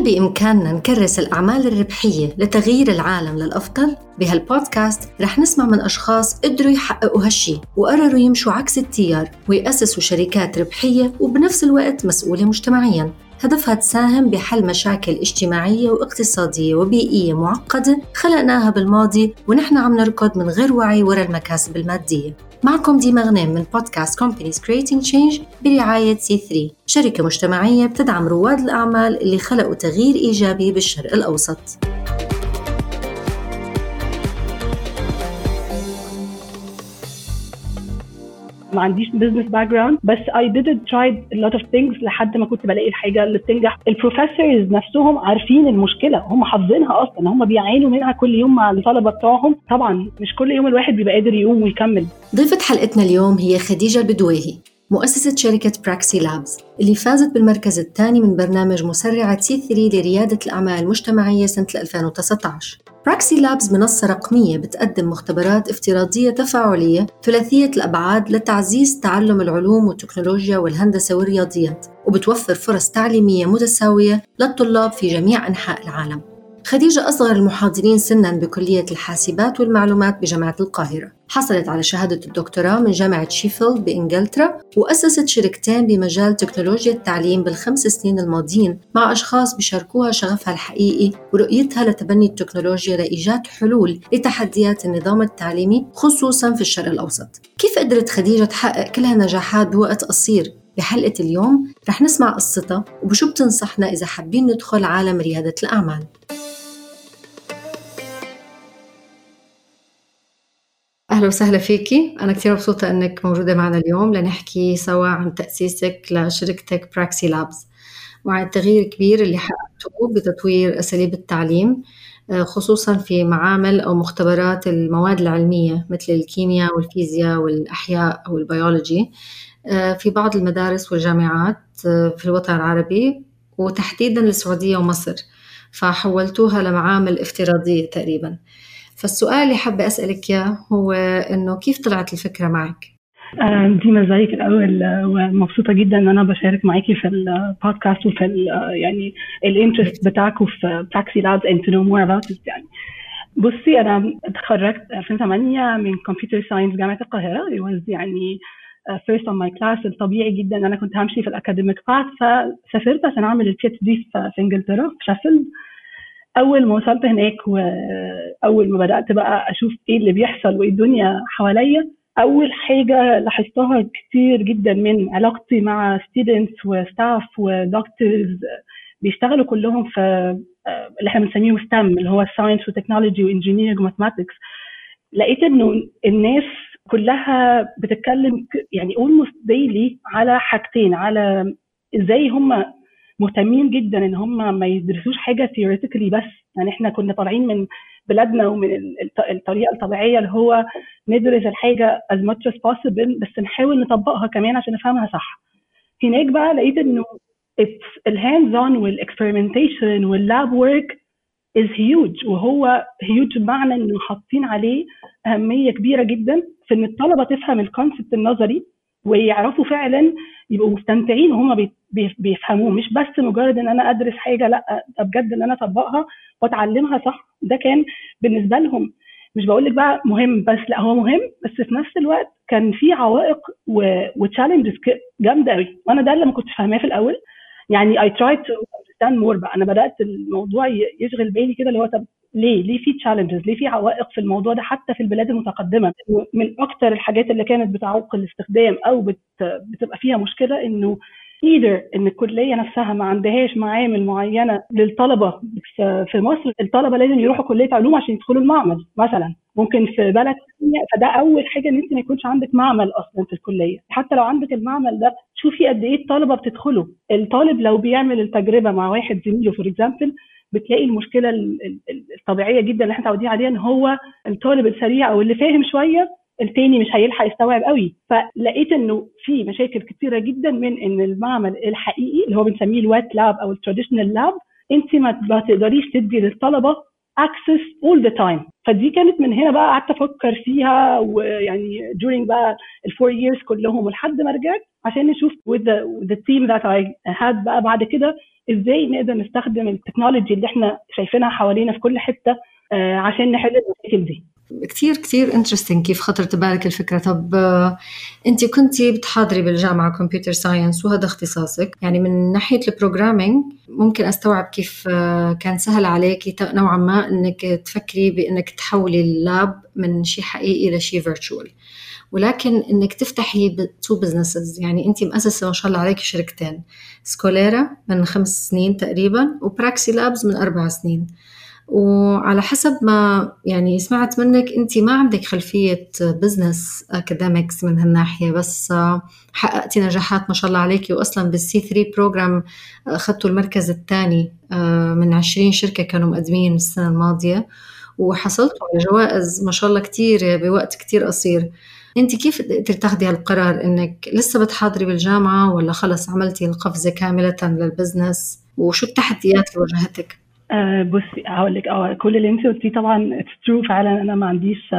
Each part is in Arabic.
هل بإمكاننا نكرس الأعمال الربحية لتغيير العالم للأفضل؟ بهالبودكاست رح نسمع من أشخاص قدروا يحققوا هالشي وقرروا يمشوا عكس التيار ويأسسوا شركات ربحية وبنفس الوقت مسؤولة مجتمعياً هدفها تساهم بحل مشاكل اجتماعية واقتصادية وبيئية معقدة خلقناها بالماضي ونحن عم نركض من غير وعي وراء المكاسب المادية معكم ديما غنيم من بودكاست Companies Creating Change برعاية C3 شركة مجتمعية بتدعم رواد الأعمال اللي خلقوا تغيير إيجابي بالشرق الأوسط. ما عنديش business background بس I try a lot of things لحد ما كنت بلاقي الحاجة اللي بتنجح. ال professors نفسهم عارفين المشكلة هم حافظينها أصلا هم بيعانوا منها كل يوم مع الطلبة بتوعهم. طبعا مش كل يوم الواحد بيبقى قادر يقوم ويكمل. ضيفة حلقتنا اليوم هي خديجة البدويهي. مؤسسة شركة PraxiLabs اللي فازت بالمركز الثاني من برنامج مسرعة C3 لريادة الأعمال المجتمعية سنة 2019 PraxiLabs منصة رقمية بتقدم مختبرات افتراضية تفاعلية ثلاثية الأبعاد لتعزيز تعلم العلوم والتكنولوجيا والهندسة والرياضيات وبتوفر فرص تعليمية متساوية للطلاب في جميع أنحاء العالم. خديجة أصغر المحاضرين سنا بكلية الحاسبات والمعلومات بجامعة القاهرة. حصلت على شهادة الدكتوراه من جامعة شيفيلد بإنجلترا وأسست شركتين بمجال تكنولوجيا التعليم بالخمس سنين الماضيين مع أشخاص بيشاركوها شغفها الحقيقي ورؤيتها لتبني التكنولوجيا لإيجاد حلول لتحديات النظام التعليمي خصوصا في الشرق الأوسط. كيف قدرت خديجة تحقق كل هالنجاحات بوقت قصير؟ بحلقة اليوم رح نسمع قصتها وبشو بتنصحنا إذا حابين ندخل عالم ريادة الأعمال؟ أهلا وسهلا فيكي. أنا كثير مبسوطة أنك موجودة معنا اليوم لنحكي سوا عن تأسيسك لشركتك براكسي لابز وعن التغيير الكبير اللي حققته بتطوير أساليب التعليم آه، خصوصا في معامل أو مختبرات المواد العلمية مثل الكيمياء والفيزياء والأحياء أو البيولوجي آه، في بعض المدارس والجامعات آه، في الوطن العربي وتحديدا السعودية ومصر. فحولتوها لمعامل افتراضية تقريبا. فالسؤال اللي حابة أسألك إياه هو إنه كيف طلعت الفكرة معك؟ ديما ازيك الأول ومبسوطة جدا إن أنا بشارك معاكي في البودكاست وفي يعني ال interest بتاعكم في PraxiLabs know more about it يعني. بصي أنا اتخرجت 2008 من computer science جامعة القاهرة. It was يعني first on my class الطبيعي جدا إن أنا كنت همشي في ال academic path فسافرت عشان أعمل ال PhD في إنجلترا في شيفيلد أول ما وصلت هناك واول ما بدأت بقى أشوف إيه اللي بيحصل وإيه الدنيا حواليا أول حاجة لاحظتها كتير جدا من علاقتي مع students و staff و doctors بيشتغلوا كلهم في اللي إحنا بنسميه STEM اللي هو science و technology و engineering و mathematics لقيت إنه الناس كلها بتتكلم يعني almost daily على حاجتين على إزاي هم مهتمين جدا إن هم ما يدرسوش حاجة theoretically بس. يعني إحنا كنا طالعين من بلادنا ومن الطريقة الطبيعية اللي هو ندرس الحاجة as much as possible بس نحاول نطبقها كمان عشان نفهمها صح. هناك بقى لقيت إنه ال hands-on وال experimentation وال lab work is huge وهو هيوج بمعنى إنه حاطين عليه أهمية كبيرة جدا في إن الطلبة تفهم ال concept النظري ويعرفوا فعلا يبقوا مستمتعين وهم بيفهموه. مش بس مجرد إن أنا أدرس حاجة لأ ده بجد إن أنا أطبقها وأتعلمها صح. ده كان بالنسبة لهم. مش بقول لك بقى مهم بس لأ هو مهم. بس في نفس الوقت كان في عوائق و challenges جامدة قوي وأنا ده اللي ما كنتش فاهماه في الأول. يعني I try to more بقى. أنا بدأت الموضوع يشغل بالي كده اللي هو طب ليه؟ ليه في challenges؟ ليه في عوائق في الموضوع ده حتى في البلاد المتقدمة؟ من أكثر الحاجات اللي كانت بتعوق الاستخدام أو بت بتبقى فيها مشكلة إنه either إن الكلية نفسها ما عندهاش معامل معينة للطلبة في مصر الطلبة لازم يروحوا كلية علوم عشان يدخلوا المعمل مثلا ممكن في بلد ثانية فده أول حاجة إن أنت ما يكونش عندك معمل أصلا في الكلية حتى لو عندك المعمل ده شوفي قد إيه الطلبة بتدخله الطالب لو بيعمل التجربة مع واحد زميله for example بتلاقي المشكلة الطبيعية جدا اللي إحنا متعودين عليها إن هو الطالب السريع أو اللي فاهم شوية التاني مش هيلحق يستوعب قوي. فلقيت إنه في مشاكل كتيرة جدا من إن المعمل الحقيقي اللي هو بنسميه ال wet lab أو ال traditional lab أنت ما تقدريش تدي للطلبة access all the time فدي كانت من هنا بقى قعدت أفكر فيها ويعني during بقى ال four years كلهم ولحد ما رجعت عشان نشوف with the, with the team that I had بقى بعد كده إزاي نقدر نستخدم التكنولوجي اللي إحنا شايفينها حوالينا في كل حتة آه، عشان نحل المشاكل دي؟ كثير كثير interesting كيف خطرت ببالك الفكرة. طب آه، أنت كنتي بتحاضري بالجامعة computer science وهذا اختصاصك. يعني من ناحية ال programming ممكن أستوعب كيف آه، كان سهل عليكي نوعا ما إنك تفكري بإنك تحولي ال lab من شيء حقيقي لشيء virtual ولكن إنك تفتحي two businesses يعني انت مؤسسه ما شاء الله عليك شركتين. Skolera من خمس سنين تقريبا و PraxiLabs من أربع سنين. وعلى حسب ما يعني سمعت منك انت ما عندك خلفية business academics من هالناحية بس حققتي نجاحات ما شاء الله عليكي واصلا بال C3 program أخذتوا المركز الثاني من 20 شركة كانوا مقدمين السنة الماضية. وحصلتوا على جوائز ما شاء الله كثير بوقت كثير قصير. أنت كيف قدرتي تاخذي هالقرار إنك لسه بتحاضري بالجامعة ولا خلص عملتي القفزة كاملة لل business؟ وشو التحديات اللي واجهتك؟ أه بصي هقول لك آه كل اللي أنت قلتيه طبعا it's true فعلا أنا ما عنديش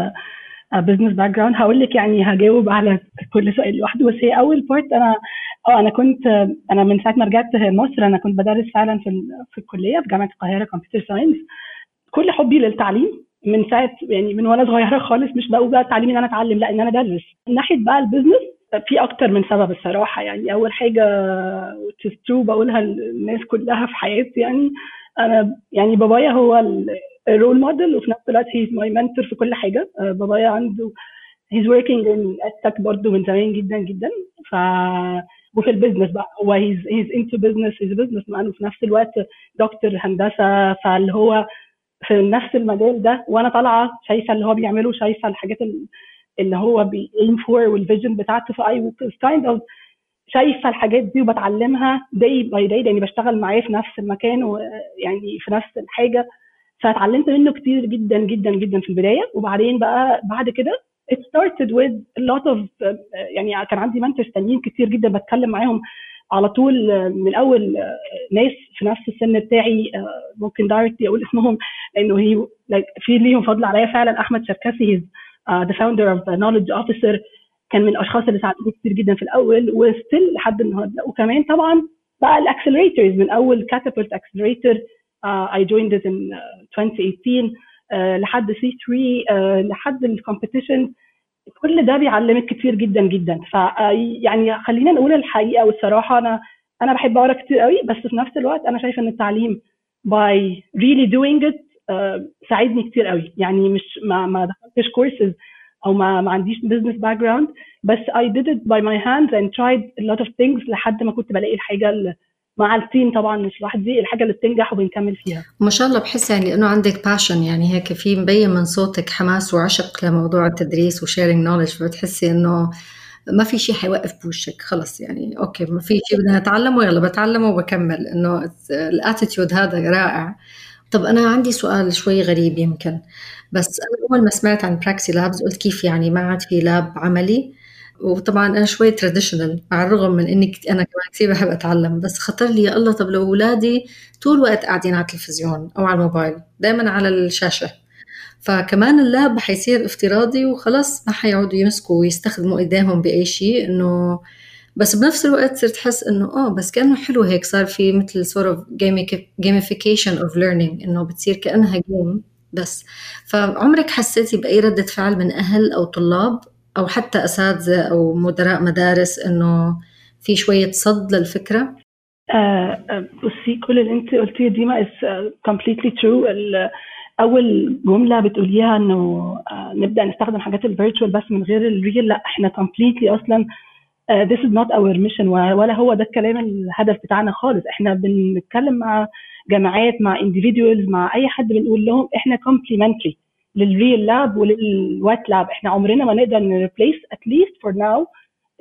business background هقول لك يعني هجاوب على كل سؤال لوحده. بس هي أول part أنا آه أنا كنت أنا من ساعة ما رجعت مصر أنا كنت بدرس فعلا في في الكلية في جامعة القاهرة computer science كل حبي للتعليم من ساعه يعني من وأنا صغيرة خالص مش بقول بقى التعليم إن أنا أتعلم لأ إن أنا أدرس. من ناحية بقى ال business في أكتر من سبب الصراحة. يعني أول حاجة true بقولها للناس كلها في حياتي يعني أنا يعني بابايا هو ال role model وفي نفس الوقت he's my mentor في كل حاجة. بابايا عنده he's working in edtech برضه من زمان جدا جدا. ف وفي ال business بقى هو he's he's into business he's businessman وفي نفس الوقت دكتور هندسة. فاللي هو في نفس المجال ده وأنا طالعة شايفة اللي هو بيعمله شايفة الحاجات اللي هو بي aim for وال vision بتاعته ف I kind of شايفة الحاجات دي وبتعلمها day by day لأني بشتغل معاه في نفس المكان ويعني في نفس الحاجة. فاتعلمت منه كتير جدا جدا جدا في البداية. وبعدين بقى بعد كده it started with a lot of يعني كان عندي mentors تانيين كتير جدا بتكلم معاهم. على طول من أول ناس في نفس السن بتاعي ممكن directly أقول اسمهم لأنه هي في ليهم فضل عليا فعلا أحمد شركسي he's the founder of Knowledge Officer كان من الأشخاص اللي ساعدوني كتير جدا في الأول و still لحد النهارده. وكمان طبعا بقى ال accelerators من أول Catapult accelerator I joined in 2018 uh, لحد C3 uh, لحد ال competition كل ده بيعلمك كتير جدا جدا. ف يعني خلينا نقول الحقيقة والصراحة أنا أنا بحب أقرأ كتير قوي بس في نفس الوقت أنا شايفة إن التعليم by really doing it uh, ساعدني كتير قوي. يعني مش ما ما دخلتش كورسز أو ما ما عنديش business background بس I did it by my hands and tried a lot of things لحد ما كنت بلاقي الحاجة اللي مع ال team طبعا مش لوحدي الحاجة اللي بتنجح وبنكمل فيها. ما شاء الله بحس يعني إنه عندك passion يعني هيك في مبين من صوتك حماس وعشق لموضوع التدريس و sharing knowledge فبتحسي إنه ما في شيء حيوقف بوشك خلص يعني okay ما في شيء بدنا نتعلمه يلا بتعلمه وبكمل. إنه ال attitude هذا رائع. طب أنا عندي سؤال شوي غريب يمكن بس أنا أول ما سمعت عن PraxiLabs قلت كيف يعني ما عاد في lab عملي؟ وطبعا أنا شوي traditional مع الرغم من إني أنا كمان كثير بحب أتعلم بس خطر لي يا الله طب لو أولادي طول الوقت قاعدين على التلفزيون أو على الموبايل دائما على الشاشة. فكمان ال lab حيصير افتراضي وخلص ما حيقعدوا يمسكوا ويستخدموا إيديهم بأي شيء إنه بس بنفس الوقت صرت احس إنه آه بس كأنه حلو هيك صار في مثل sort of gamification of learning إنه بتصير كأنها game بس. فعمرك حسيتي بأي ردة فعل من أهل أو طلاب؟ أو حتى أساتذة أو مدراء مدارس إنه في شوية صد للفكرة؟ آه بصي كل اللي أنت قلتيه دي ما is completely true أول جملة بتقوليها إنه آه نبدأ نستخدم حاجات ال virtual بس من غير ال real لا إحنا completely أصلا uh, this is not our mission ولا هو ده الكلام الهدف بتاعنا خالص. إحنا بنتكلم مع جامعات مع individuals مع أي حد بنقول لهم إحنا complementary. لل real lab ولل wet lab إحنا عمرنا ما نقدر نريبليس اتليست فور ناو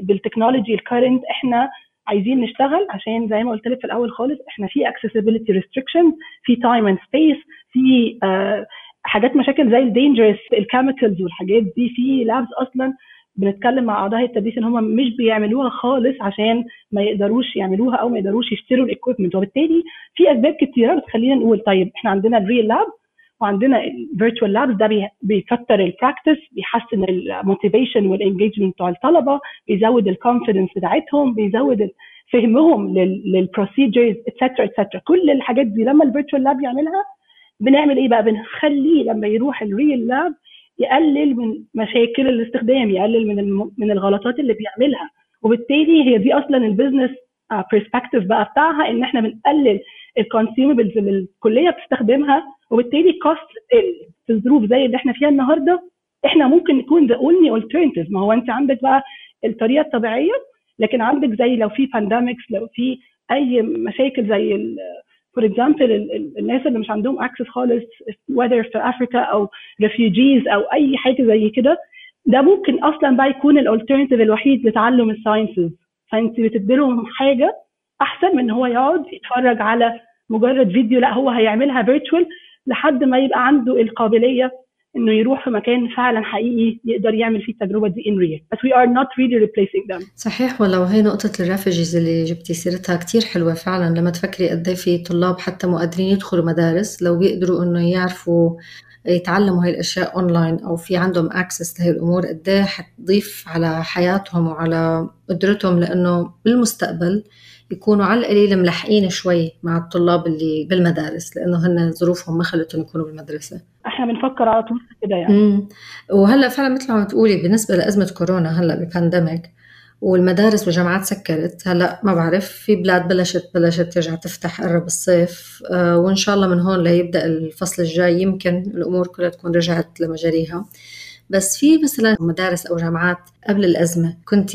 بالتكنولوجي الكرنت إحنا عايزين نشتغل عشان زي ما قلت لك في الأول خالص إحنا في accessibility restrictions في time and space في uh, حاجات مشاكل زي ال dangerous ال chemicals والحاجات دي. في labs أصلا بنتكلم مع أعضاء التدريس إن هم مش بيعملوها خالص عشان ما يقدروش يعملوها أو ما يقدروش يشتروا ال equipment وبالتالي في أسباب كتيرة بتخلينا نقول طيب إحنا عندنا ال real lab وعندنا ال virtual labs ده بيكتر ال practice بيحسن ال motivation وال engagement بتوع الطلبة بيزود ال confidence بتاعتهم بيزود فهمهم لل procedures et cetera et cetera كل الحاجات دي لما ال virtual lab يعملها بنعمل إيه بقى؟ بنخليه لما يروح ال real lab يقلل من مشاكل الاستخدام يقلل من من الغلطات اللي بيعملها. وبالتالي هي دي أصلا ال business perspective بقى بتاعها إن إحنا بنقلل ال consumables اللي الكلية بتستخدمها وبالتالي cost في الظروف زي اللي إحنا فيها النهارده إحنا ممكن نكون the only alternative ما هو انت عندك بقى الطريقة الطبيعية لكن عندك زي لو في pandemics لو في أي مشاكل زي for example الناس اللي مش عندهم access خالص whether في افريكا أو refugees أو أي حاجة زي كده ده ممكن أصلا بقى يكون ال alternative الوحيد لتعلم ال sciences فأنت بتديلهم حاجة أحسن من إن هو يقعد يتفرج على مجرد فيديو لا هو هيعملها virtual لحد ما يبقى عنده القابلية إنه يروح في مكان فعلا حقيقي يقدر يعمل فيه التجربة دي in real. But we are not really replacing them. صحيح ولو هي نقطة ال refugees اللي جبتي سيرتها كتير حلوة فعلا. لما تفكري قد إيه في طلاب حتى مقدرين يدخلوا مدارس لو بيقدروا إنه يعرفوا يتعلموا هاي الأشياء اونلاين أو في عندهم access لهي الأمور قد إيه حتضيف على حياتهم وعلى قدرتهم لإنه بالمستقبل يكونوا على القليل ملحقين شوي مع الطلاب اللي بالمدارس لأنه هن ظروفهم ما خلتهم يكونوا بالمدرسة. إحنا بنفكر على طول كده يعني. امم وهلأ فعلا مثل ما بتقولي بالنسبة لأزمة كورونا هلأ ب pandemic والمدارس والجامعات سكرت هلأ ما بعرف في بلاد بلشت بلشت ترجع تفتح قرب الصيف آه وإن شاء الله من هون ليبدأ الفصل الجاي يمكن الأمور كلها تكون رجعت لمجاريها. بس في مثلا مدارس أو جامعات قبل الأزمة كنت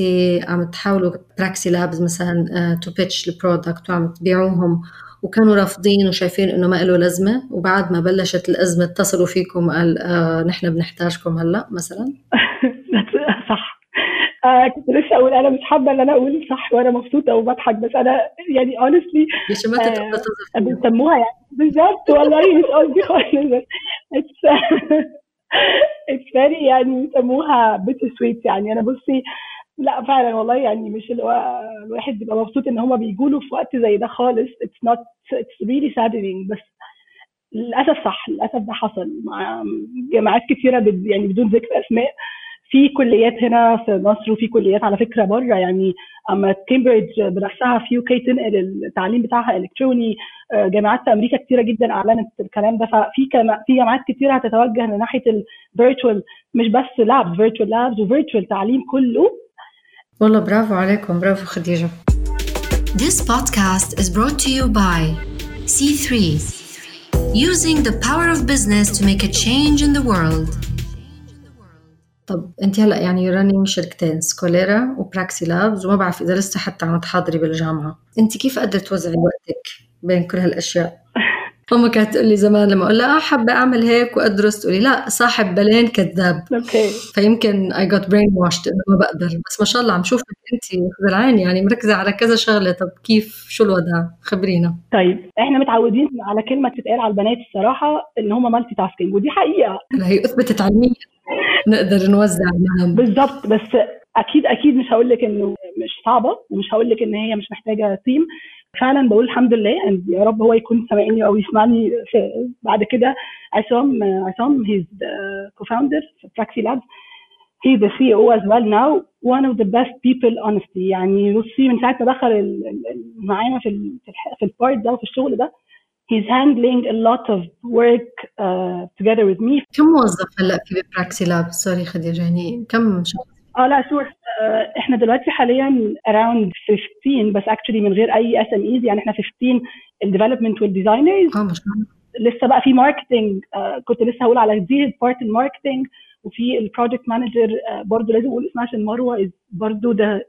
عم تحاولوا PraxiLabs مثلا to pitch ال product وعم تبيعوهم وكانوا رافضين وشايفين إنه ما له لازمة وبعد ما بلشت الأزمة اتصلوا فيكم وقال آه نحن بنحتاجكم هلأ مثلا؟ صح. آه كنت لسه أقول أنا مش حابة إن أنا أقول صح وأنا مبسوطة وبضحك بس أنا يعني honestly آه بيسموها يعني. بالظبط والله مش قصدي خالص it's very يعني بيسموها bittersweet يعني. أنا بصي لا فعلا والله يعني مش الواحد بيبقى مبسوط إن هما بيجوا له في وقت زي ده خالص. it's not it's really saddening بس للأسف صح للأسف ده حصل مع جامعات كثيره يعني بدون ذكر أسماء. في كليات هنا في مصر وفي كليات على فكرة بره يعني أما كامبريدج بنفسها في UK تنقل التعليم بتاعها إلكتروني جامعات في أمريكا كتيرة جدا أعلنت الكلام ده ففي في جامعات كتيرة هتتوجه لناحيه ال virtual مش بس labs virtual labs و virtual تعليم كله. والله برافو عليكم برافو خديجة. This podcast is brought to you by C3 Using the power of business to make a change in the world. طب انت هلا يعني running شركتين سكوليرا وبراكسي لابز وما بعرف إذا لسه حتى عم تحاضري بالجامعة. انت كيف قدرت توزعي وقتك بين كل هالأشياء؟ ماما كانت تقول لي زمان لما أقول لها حابة أعمل هيك وأدرس. تقولي لا صاحب بالين كذاب. okay. فيمكن I got brainwashed إنه ما بقدر بس ما شاء الله عم شوفك انت خذ العين يعني مركزة على كذا شغلة. طب كيف؟ شو الوضع؟ خبرينا. طيب إحنا متعودين على كلمة تتقال على البنات الصراحة إن هم multitasking ودي حقيقة. هي أثبتت علميا نقدر نوزع المهام بالظبط بس أكيد أكيد مش هقول لك إنه مش صعبة ومش هقول لك إن هي مش محتاجة team فعلا بقول الحمد لله يا رب هو يكون سامعني أو يسمعني بعد كده. عصام عصام he's co-founder في براكسي لابس he's the CEO as well now. One of the best people honestly. يعني بصي من ساعة ما دخل معانا في في ال part ده وفي الشغل ده he's handling a lot of work uh, together with me. كم موظف هلا في براكسي لابز sorry خديجة يعني كم شخص؟ آه لا sure uh, إحنا دلوقتي حاليا around 15 بس actually من غير أي SMEs يعني إحنا 15 ال development وال designers آه ما شاء الله. لسه بقى في marketing uh, كنت لسه هقول على دي part ال marketing وفي ال project manager برضه لازم أقول اسمها عشان مروة برضه ده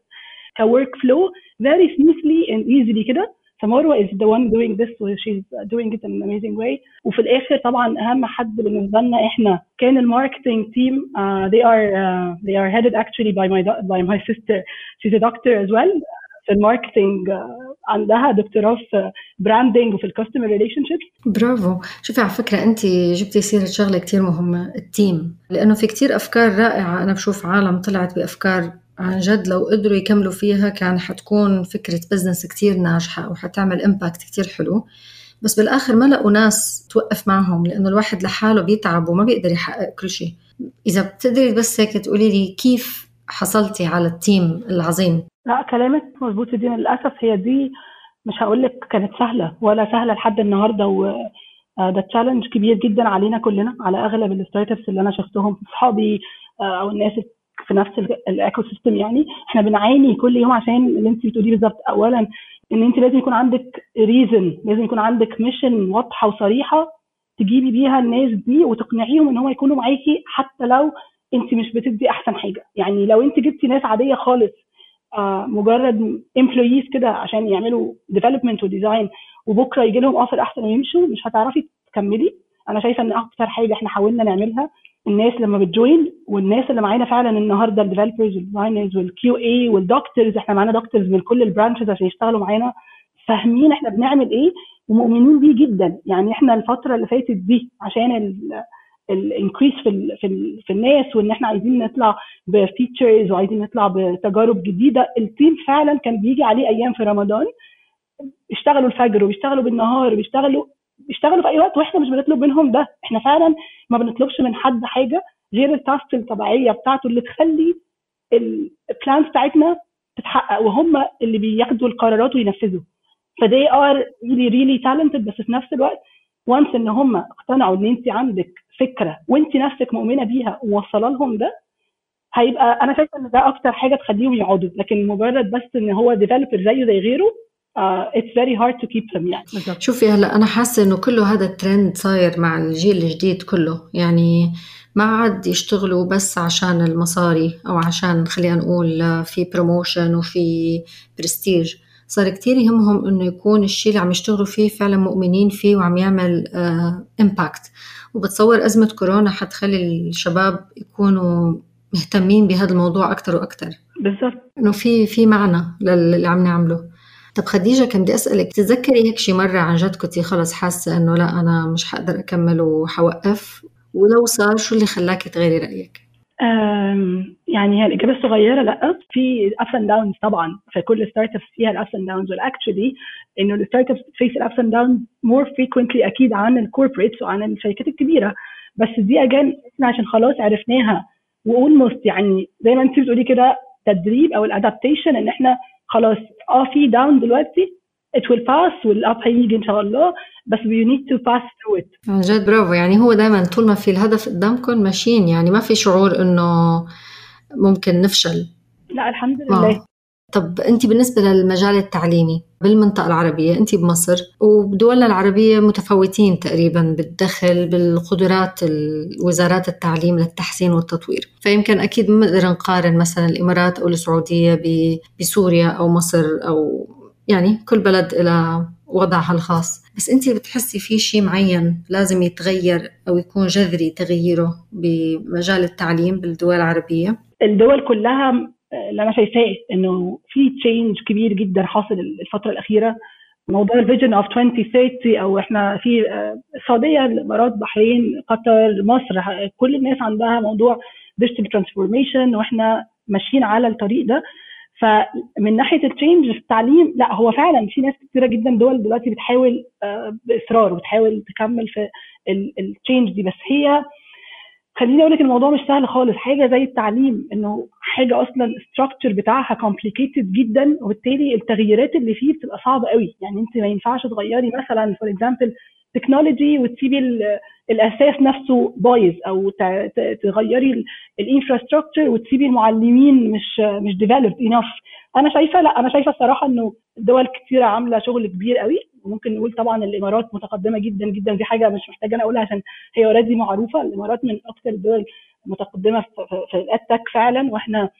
ك workflow very smoothly and easily كده. فمروه is the one doing this so she's doing it in an amazing way. وفي الآخر طبعا أهم حد بالنسبة لنا إحنا كان ال marketing team uh, they are uh, they are headed actually by my by my sister. She's a doctor as well. في ال marketing عندها دكتوراه في branding وفي الكاستمر ريليشن شيبس برافو. شوفي على فكرة أنت جبتي سيرة شغلة كثير مهمة ال team. لأنه في كثير أفكار رائعة أنا بشوف عالم طلعت بأفكار عن جد لو قدروا يكملوا فيها كان حتكون فكرة business كتير ناجحة وحتعمل impact كتير حلو. بس بالآخر ما لقوا ناس توقف معهم لأنه الواحد لحاله بيتعب وما بيقدر يحقق كل شيء. إذا بتقدري بس هيك تقولي لي كيف حصلتي على ال team العظيم؟ لا كلامك مظبوط دي للأسف هي دي مش هقول لك كانت سهلة ولا سهلة لحد النهارده و آه، ده challenge كبير جدا علينا كلنا على أغلب ال startups اللي أنا شفتهم اصحابي آه، أو الناس في نفس ال ecosystem يعني. إحنا بنعاني كل يوم عشان اللي أنت بتقوليه بالظبط. اولا إن أنت لازم يكون عندك reason لازم يكون عندك mission واضحة وصريحة تجيبي بيها الناس دي وتقنعيهم إن هم يكونوا معاكي حتى لو أنت مش بتدي أحسن حاجة. يعني لو أنت جبتي ناس عادية خالص آه مجرد employees كده عشان يعملوا development و design وبكرة يجي لهم offer أحسن ويمشوا مش هتعرفي تكملي. أنا شايفة إن أكتر حاجة إحنا حاولنا نعملها الناس لما بت join والناس اللي معانا فعلا النهارده ال developers وال designers وال QA وال doctors إحنا معانا doctors من كل ال branches عشان يشتغلوا معانا فاهمين إحنا بنعمل إيه ومؤمنين بيه جدا. يعني إحنا الفترة اللي فاتت دي عشان ال increase في في في الناس وإن إحنا عايزين نطلع ب features وعايزين نطلع بتجارب جديدة ال team فعلا كان بيجي عليه أيام في رمضان بيشتغلوا الفجر وبيشتغلوا بالنهار وبيشتغلوا بيشتغلوا في أي وقت وإحنا مش بنطلب منهم ده. إحنا فعلا ما بنطلبش من حد حاجة غير ال task الطبيعية بتاعته اللي تخلي ال plans بتاعتنا تتحقق وهم اللي بياخدوا القرارات وينفذوا. ف they are really really talented بس في نفس الوقت once إن هم اقتنعوا إن انت عندك فكرة وانت نفسك مؤمنة بيها وموصله لهم ده هيبقى أنا شايفة إن ده أكتر حاجة تخليهم يقعدوا. لكن مجرد بس إن هو developer زيه زي غيره it's very hard to keep them يعني. شوفي هلا أنا حاسة إنه كله هذا الترند صاير مع الجيل الجديد كله. يعني ما عاد يشتغلوا بس عشان المصاري أو عشان خلينا نقول في promotion وفي برستيج صار كتير يهمهم إنه يكون الشيء اللي عم يشتغلوا فيه فعلا مؤمنين فيه وعم يعمل impact آه وبتصور أزمة كورونا حتخلي الشباب يكونوا مهتمين بهذا الموضوع أكثر وأكثر بالضبط. إنه في في معنى للي عم نعمله. طب خديجة كان بدي أسألك تتذكري هيك شي مرة عن جد كنتي خلص حاسة إنه لا أنا مش حقدر أكمل وحوقف؟ ولو صار شو اللي خلاك تغيري رأيك؟ يعني هي الإجابة الصغيرة لأ في ups and downs طبعا في كل startups فيها ال ups and downs و actually إنه ال startups face ال ups and downs more frequently أكيد عن ال corporates وعن الشركات الكبيرة. بس دي again إحنا عشان خلاص عرفناها و almost يعني زي ما انت بتقولي كده تدريب أو ال adaptation إن إحنا خلاص آه في down دلوقتي it will pass وال up هيجي إن شاء الله بس we need to pass through it. عن جد برافو. يعني هو دائما طول ما في الهدف قدامكم ماشيين يعني ما في شعور إنه ممكن نفشل. لا الحمد لله. آه. طب أنت بالنسبة للمجال التعليمي بالمنطقة العربية أنت بمصر وبدولنا العربية متفاوتين تقريبا بالدخل بالقدرات وزارات التعليم للتحسين والتطوير. فيمكن أكيد ما نقدر نقارن مثلا الإمارات أو السعودية بسوريا أو مصر أو يعني كل بلد إلى وضعها الخاص. بس أنت بتحسي في شيء معين لازم يتغير أو يكون جذري تغييره بمجال التعليم بالدول العربية؟ الدول كلها اللي أنا شايفاه إنه في change كبير جدا حاصل الفترة الأخيرة. موضوع ال vision of 2030 أو إحنا في آه، السعودية الإمارات بحرين قطر مصر كل الناس عندها موضوع digital transformation وإحنا ماشيين على الطريق ده. فمن ناحية ال change في التعليم لا هو فعلا في ناس كثيره جدا دول دلوقتي بتحاول آه، بإصرار وبتحاول تكمل في ال change دي. بس هي خليني أقول لك الموضوع مش سهل خالص. حاجة زي التعليم إنه حاجة أصلا ال structure بتاعها complicated جدا وبالتالي التغييرات اللي فيه بتبقى صعبة قوي. يعني أنت ما ينفعش تغيري مثلا for example technology وتسيبي الأساس نفسه بايظ أو تغيري ال infrastructure وتسيبي المعلمين مش مش developed enough أنا شايفة لا أنا شايفة الصراحة إنه دول كثيره عاملة شغل كبير قوي. وممكن نقول طبعا الإمارات متقدمة جدا جدا دي حاجة مش محتاجة أنا أقولها عشان هي already معروفة. الإمارات من أكثر الدول المتقدمه في ال EdTech فعلا وإحنا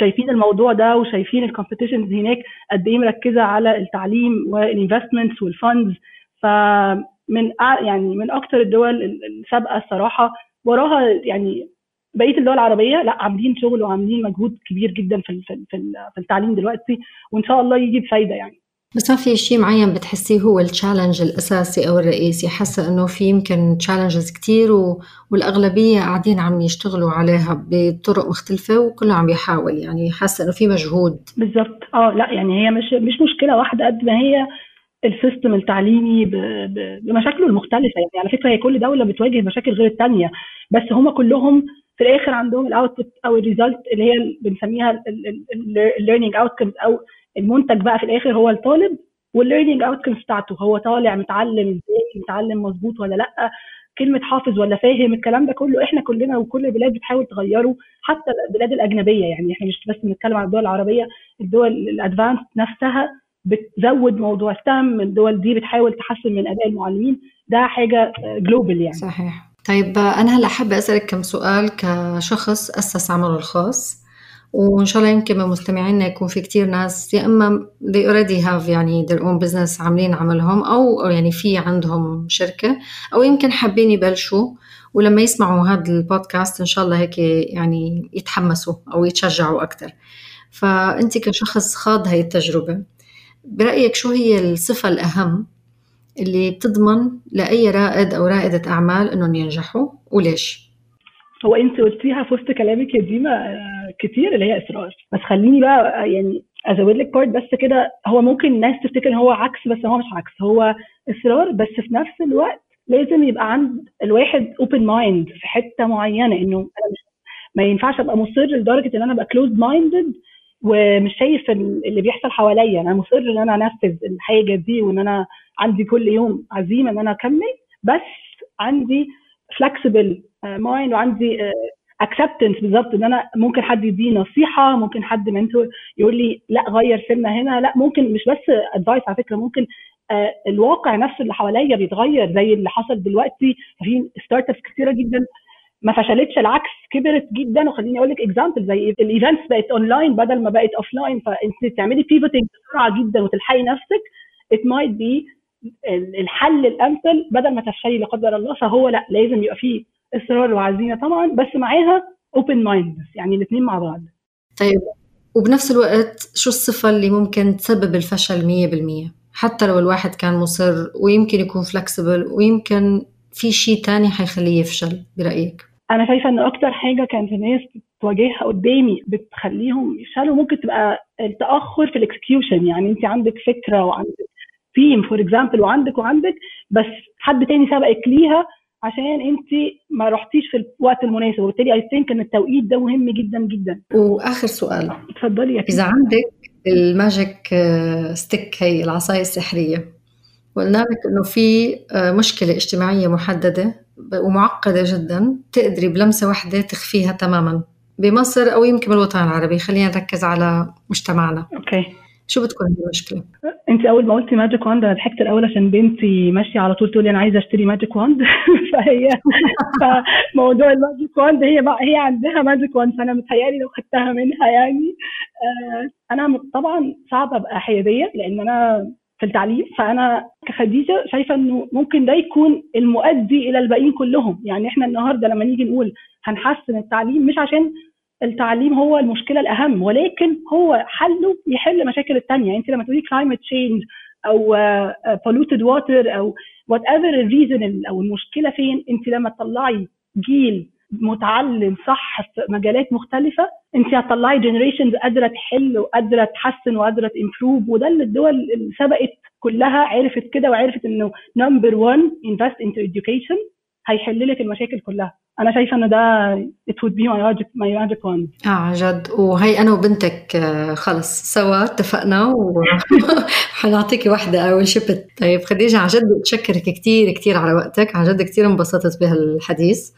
شايفين الموضوع ده وشايفين ال competitions هناك قد إيه مركزة على التعليم وال investments وال funds فمن يعني من أكثر الدول السابقة الصراحة. وراها يعني بقية الدول العربية لأ عاملين شغل وعاملين مجهود كبير جدا في في التعليم دلوقتي. وإن شاء الله يجي بفايده يعني. بس ما في شيء معين بتحسيه هو التشالنج الأساسي أو الرئيسي. حاسة إنه في يمكن تشالنجز كتير و... والأغلبية قاعدين عم يشتغلوا عليها بطرق مختلفة وكله عم يحاول يعني حاسة إنه في مجهود. بالضبط. آه لا يعني هي مش مش مشكلة. واحدة قد ما هي ال system التعليمي بمشاكله المختلفة. يعني على فكرة هي كل دولة بتواجه مشاكل غير الثانية بس هم كلهم في الآخر عندهم ال output أو ال result اللي هي بنسميها ال learning outcomes أو المنتج بقى في الآخر هو الطالب وال learning outcomes بتاعته هو طالع متعلم متعلم مظبوط ولا لأ كلمة حافظ ولا فاهم الكلام ده كله إحنا كلنا وكل البلاد بتحاول تغيره حتى البلاد الأجنبية. يعني إحنا مش بس بنتكلم عن الدول العربية الدول ال advanced نفسها بتزود موضوع STEM الدول دي بتحاول تحسن من أداء المعلمين. ده حاجة global يعني. صحيح. طيب أنا هلا حابة أسألك كم سؤال كشخص أسس عمله الخاص وإن شاء الله يمكن من مستمعينا يكون في كتير ناس يا إما they already have يعني their own business عاملين عملهم أو يعني في عندهم شركة أو يمكن حابين يبلشوا ولما يسمعوا هذا البودكاست إن شاء الله هيك يعني يتحمسوا أو يتشجعوا أكثر فأنت كشخص خاض هاي التجربة برأيك شو هي الصفة الأهم اللي بتضمن لأي رائد أو رائدة أعمال إنهم ينجحوا وليش؟ هو أنت قلتيها في وسط كلامك يا ديما آه، كتير اللي هي إصرار. بس خليني بقى آه، يعني أزود لك part بس كده. هو ممكن الناس تفتكر ان هو عكس بس هو مش عكس. هو إصرار بس في نفس الوقت لازم يبقى عند الواحد open mind في حتة معينة إنه أنا مش ما ينفعش أبقى مصر لدرجة إن أنا أبقى closed minded ومش شايف اللي بيحصل حواليا. أنا مصر إن أنا أنفذ الحاجة دي وإن أنا عندي كل يوم عزيمة إن أنا أكمل بس عندي flexible mind وعندي acceptance بالظبط إن أنا ممكن حد يديني نصيحة ممكن حد mentor يقول لي لا غير سنة هنا لا ممكن مش بس advice على فكرة ممكن آه الواقع نفسه اللي حواليا بيتغير زي اللي حصل دلوقتي. في startups كثيره جدا ما فشلتش العكس كبرت جدا. وخليني أقول لك example زي ال events بقت اونلاين بدل ما بقت offline فأنت تعملي pivoting بسرعة جدا وتلحقي نفسك. it might be الحل الأمثل بدل ما تفشلي لا قدر الله. فهو لأ لازم يبقى فيه إصرار وعزيمة طبعا بس معاها open mind يعني الاثنين مع بعض. طيب وبنفس الوقت شو الصفة اللي ممكن تسبب الفشل 100% حتى لو الواحد كان مصر ويمكن يكون flexible ويمكن في شيء تاني حيخليه يفشل برأيك؟ أنا شايفة إن أكتر حاجة كانت الناس بتواجهها قدامي بتخليهم يفشلوا ممكن تبقى التأخر في ال execution. يعني أنت عندك فكرة وعندك team for example وعندك وعندك بس حد تاني سبقك ليها عشان أنت ما رحتيش في الوقت المناسب. وبالتالي I think إن التوقيت ده مهم جدا جدا. وآخر سؤال. اتفضلي إذا عندك ال magic stick هي العصاية السحرية وقلنا لك إنه في مشكلة اجتماعية محددة ومعقدة جدا تقدري بلمسة واحدة تخفيها تماما بمصر أو يمكن بالوطن العربي. خلينا نركز على مجتمعنا. okay. شو بتكون هي المشكلة؟ أنت أول ما قلتي magic wand أنا ضحكت الأول عشان بنتي ماشية على طول تقول لي أنا عايزة أشتري magic wand فهي فموضوع ال magic wand هي بقى هي عندها magic wand فأنا متهيألي لو خدتها منها يعني آه، أنا طبعا صعب أبقى حيادية لأن أنا في التعليم فأنا كخديجة شايفة إنه ممكن ده يكون المؤدي إلى الباقيين كلهم. يعني إحنا النهارده لما نيجي نقول هنحسن التعليم مش عشان التعليم هو المشكلة الأهم ولكن هو حله يحل مشاكل الثانية يعني أنت لما تقولي climate change أو polluted water أو whatever ال reason أو المشكلة فين أنت لما تطلعي جيل متعلم صح في مجالات مختلفة انت هتطلعي generations قادرة تحل وقادرة تحسن وقادرة ت improve وده اللي الدول اللي سبقت كلها عرفت كده وعرفت إنه number 1 invest into education هيحل لك المشاكل كلها. أنا شايفة إن ده it would be my magic my magic wand. آه عن جد. وهي أنا وبنتك آه، خلص. سوا اتفقنا وحنعطيكي واحدة أول شبت طيب خديجة عن جد بتشكرك كثير كثير على وقتك. عن جد كثير انبسطت بهالحديث.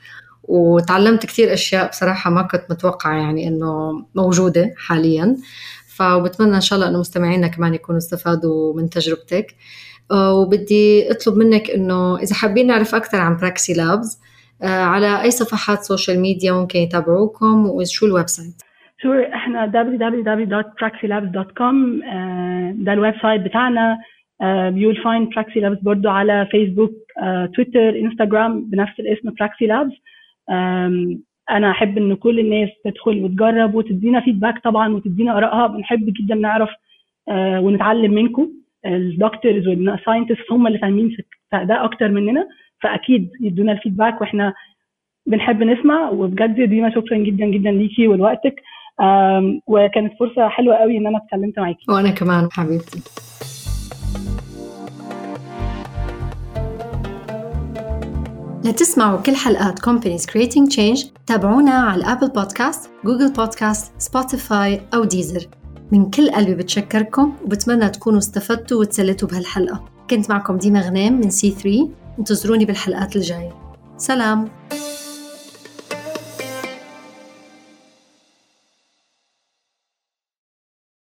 وتعلمت كثير أشياء بصراحة ما كنت متوقعة يعني إنه موجودة حاليا. فبتمنى إن شاء الله إنه مستمعينا كمان يكونوا استفادوا من تجربتك. آه، وبدي أطلب منك إنه إذا حابين نعرف أكثر عن Praxi Labs آه، على أي صفحات social media ممكن يتابعوكم وشو ال website؟ sure إحنا www.praxilabs.com آه، ده ال website بتاعنا. you find Praxi Labs برضو على فيسبوك تويتر انستغرام بنفس الاسم PraxiLabs أنا أحب إن كل الناس تدخل وتجرب وتدينا feedback طبعا وتدينا آرائها. بنحب جدا نعرف ونتعلم منكم. ال doctors وال scientists هم اللي فاهمين ده أكتر مننا فأكيد يدونا ال feedback وإحنا بنحب نسمع. وبجد ديما شكرا جدا جدا ليكي ولوقتك. وكانت فرصة حلوة قوي إن أنا اتكلمت معاكي. وأنا كمان حبيبتي. لتسمعوا كل حلقات Companies Creating Change تابعونا على Apple Podcast، Google Podcast، Spotify أو Deezer من كل قلبي بتشكركم وبتمنى تكونوا استفدتوا وتسلتوا بهالحلقة. كنت معكم ديما غنام من C3 انتظروني بالحلقات الجاية. سلام!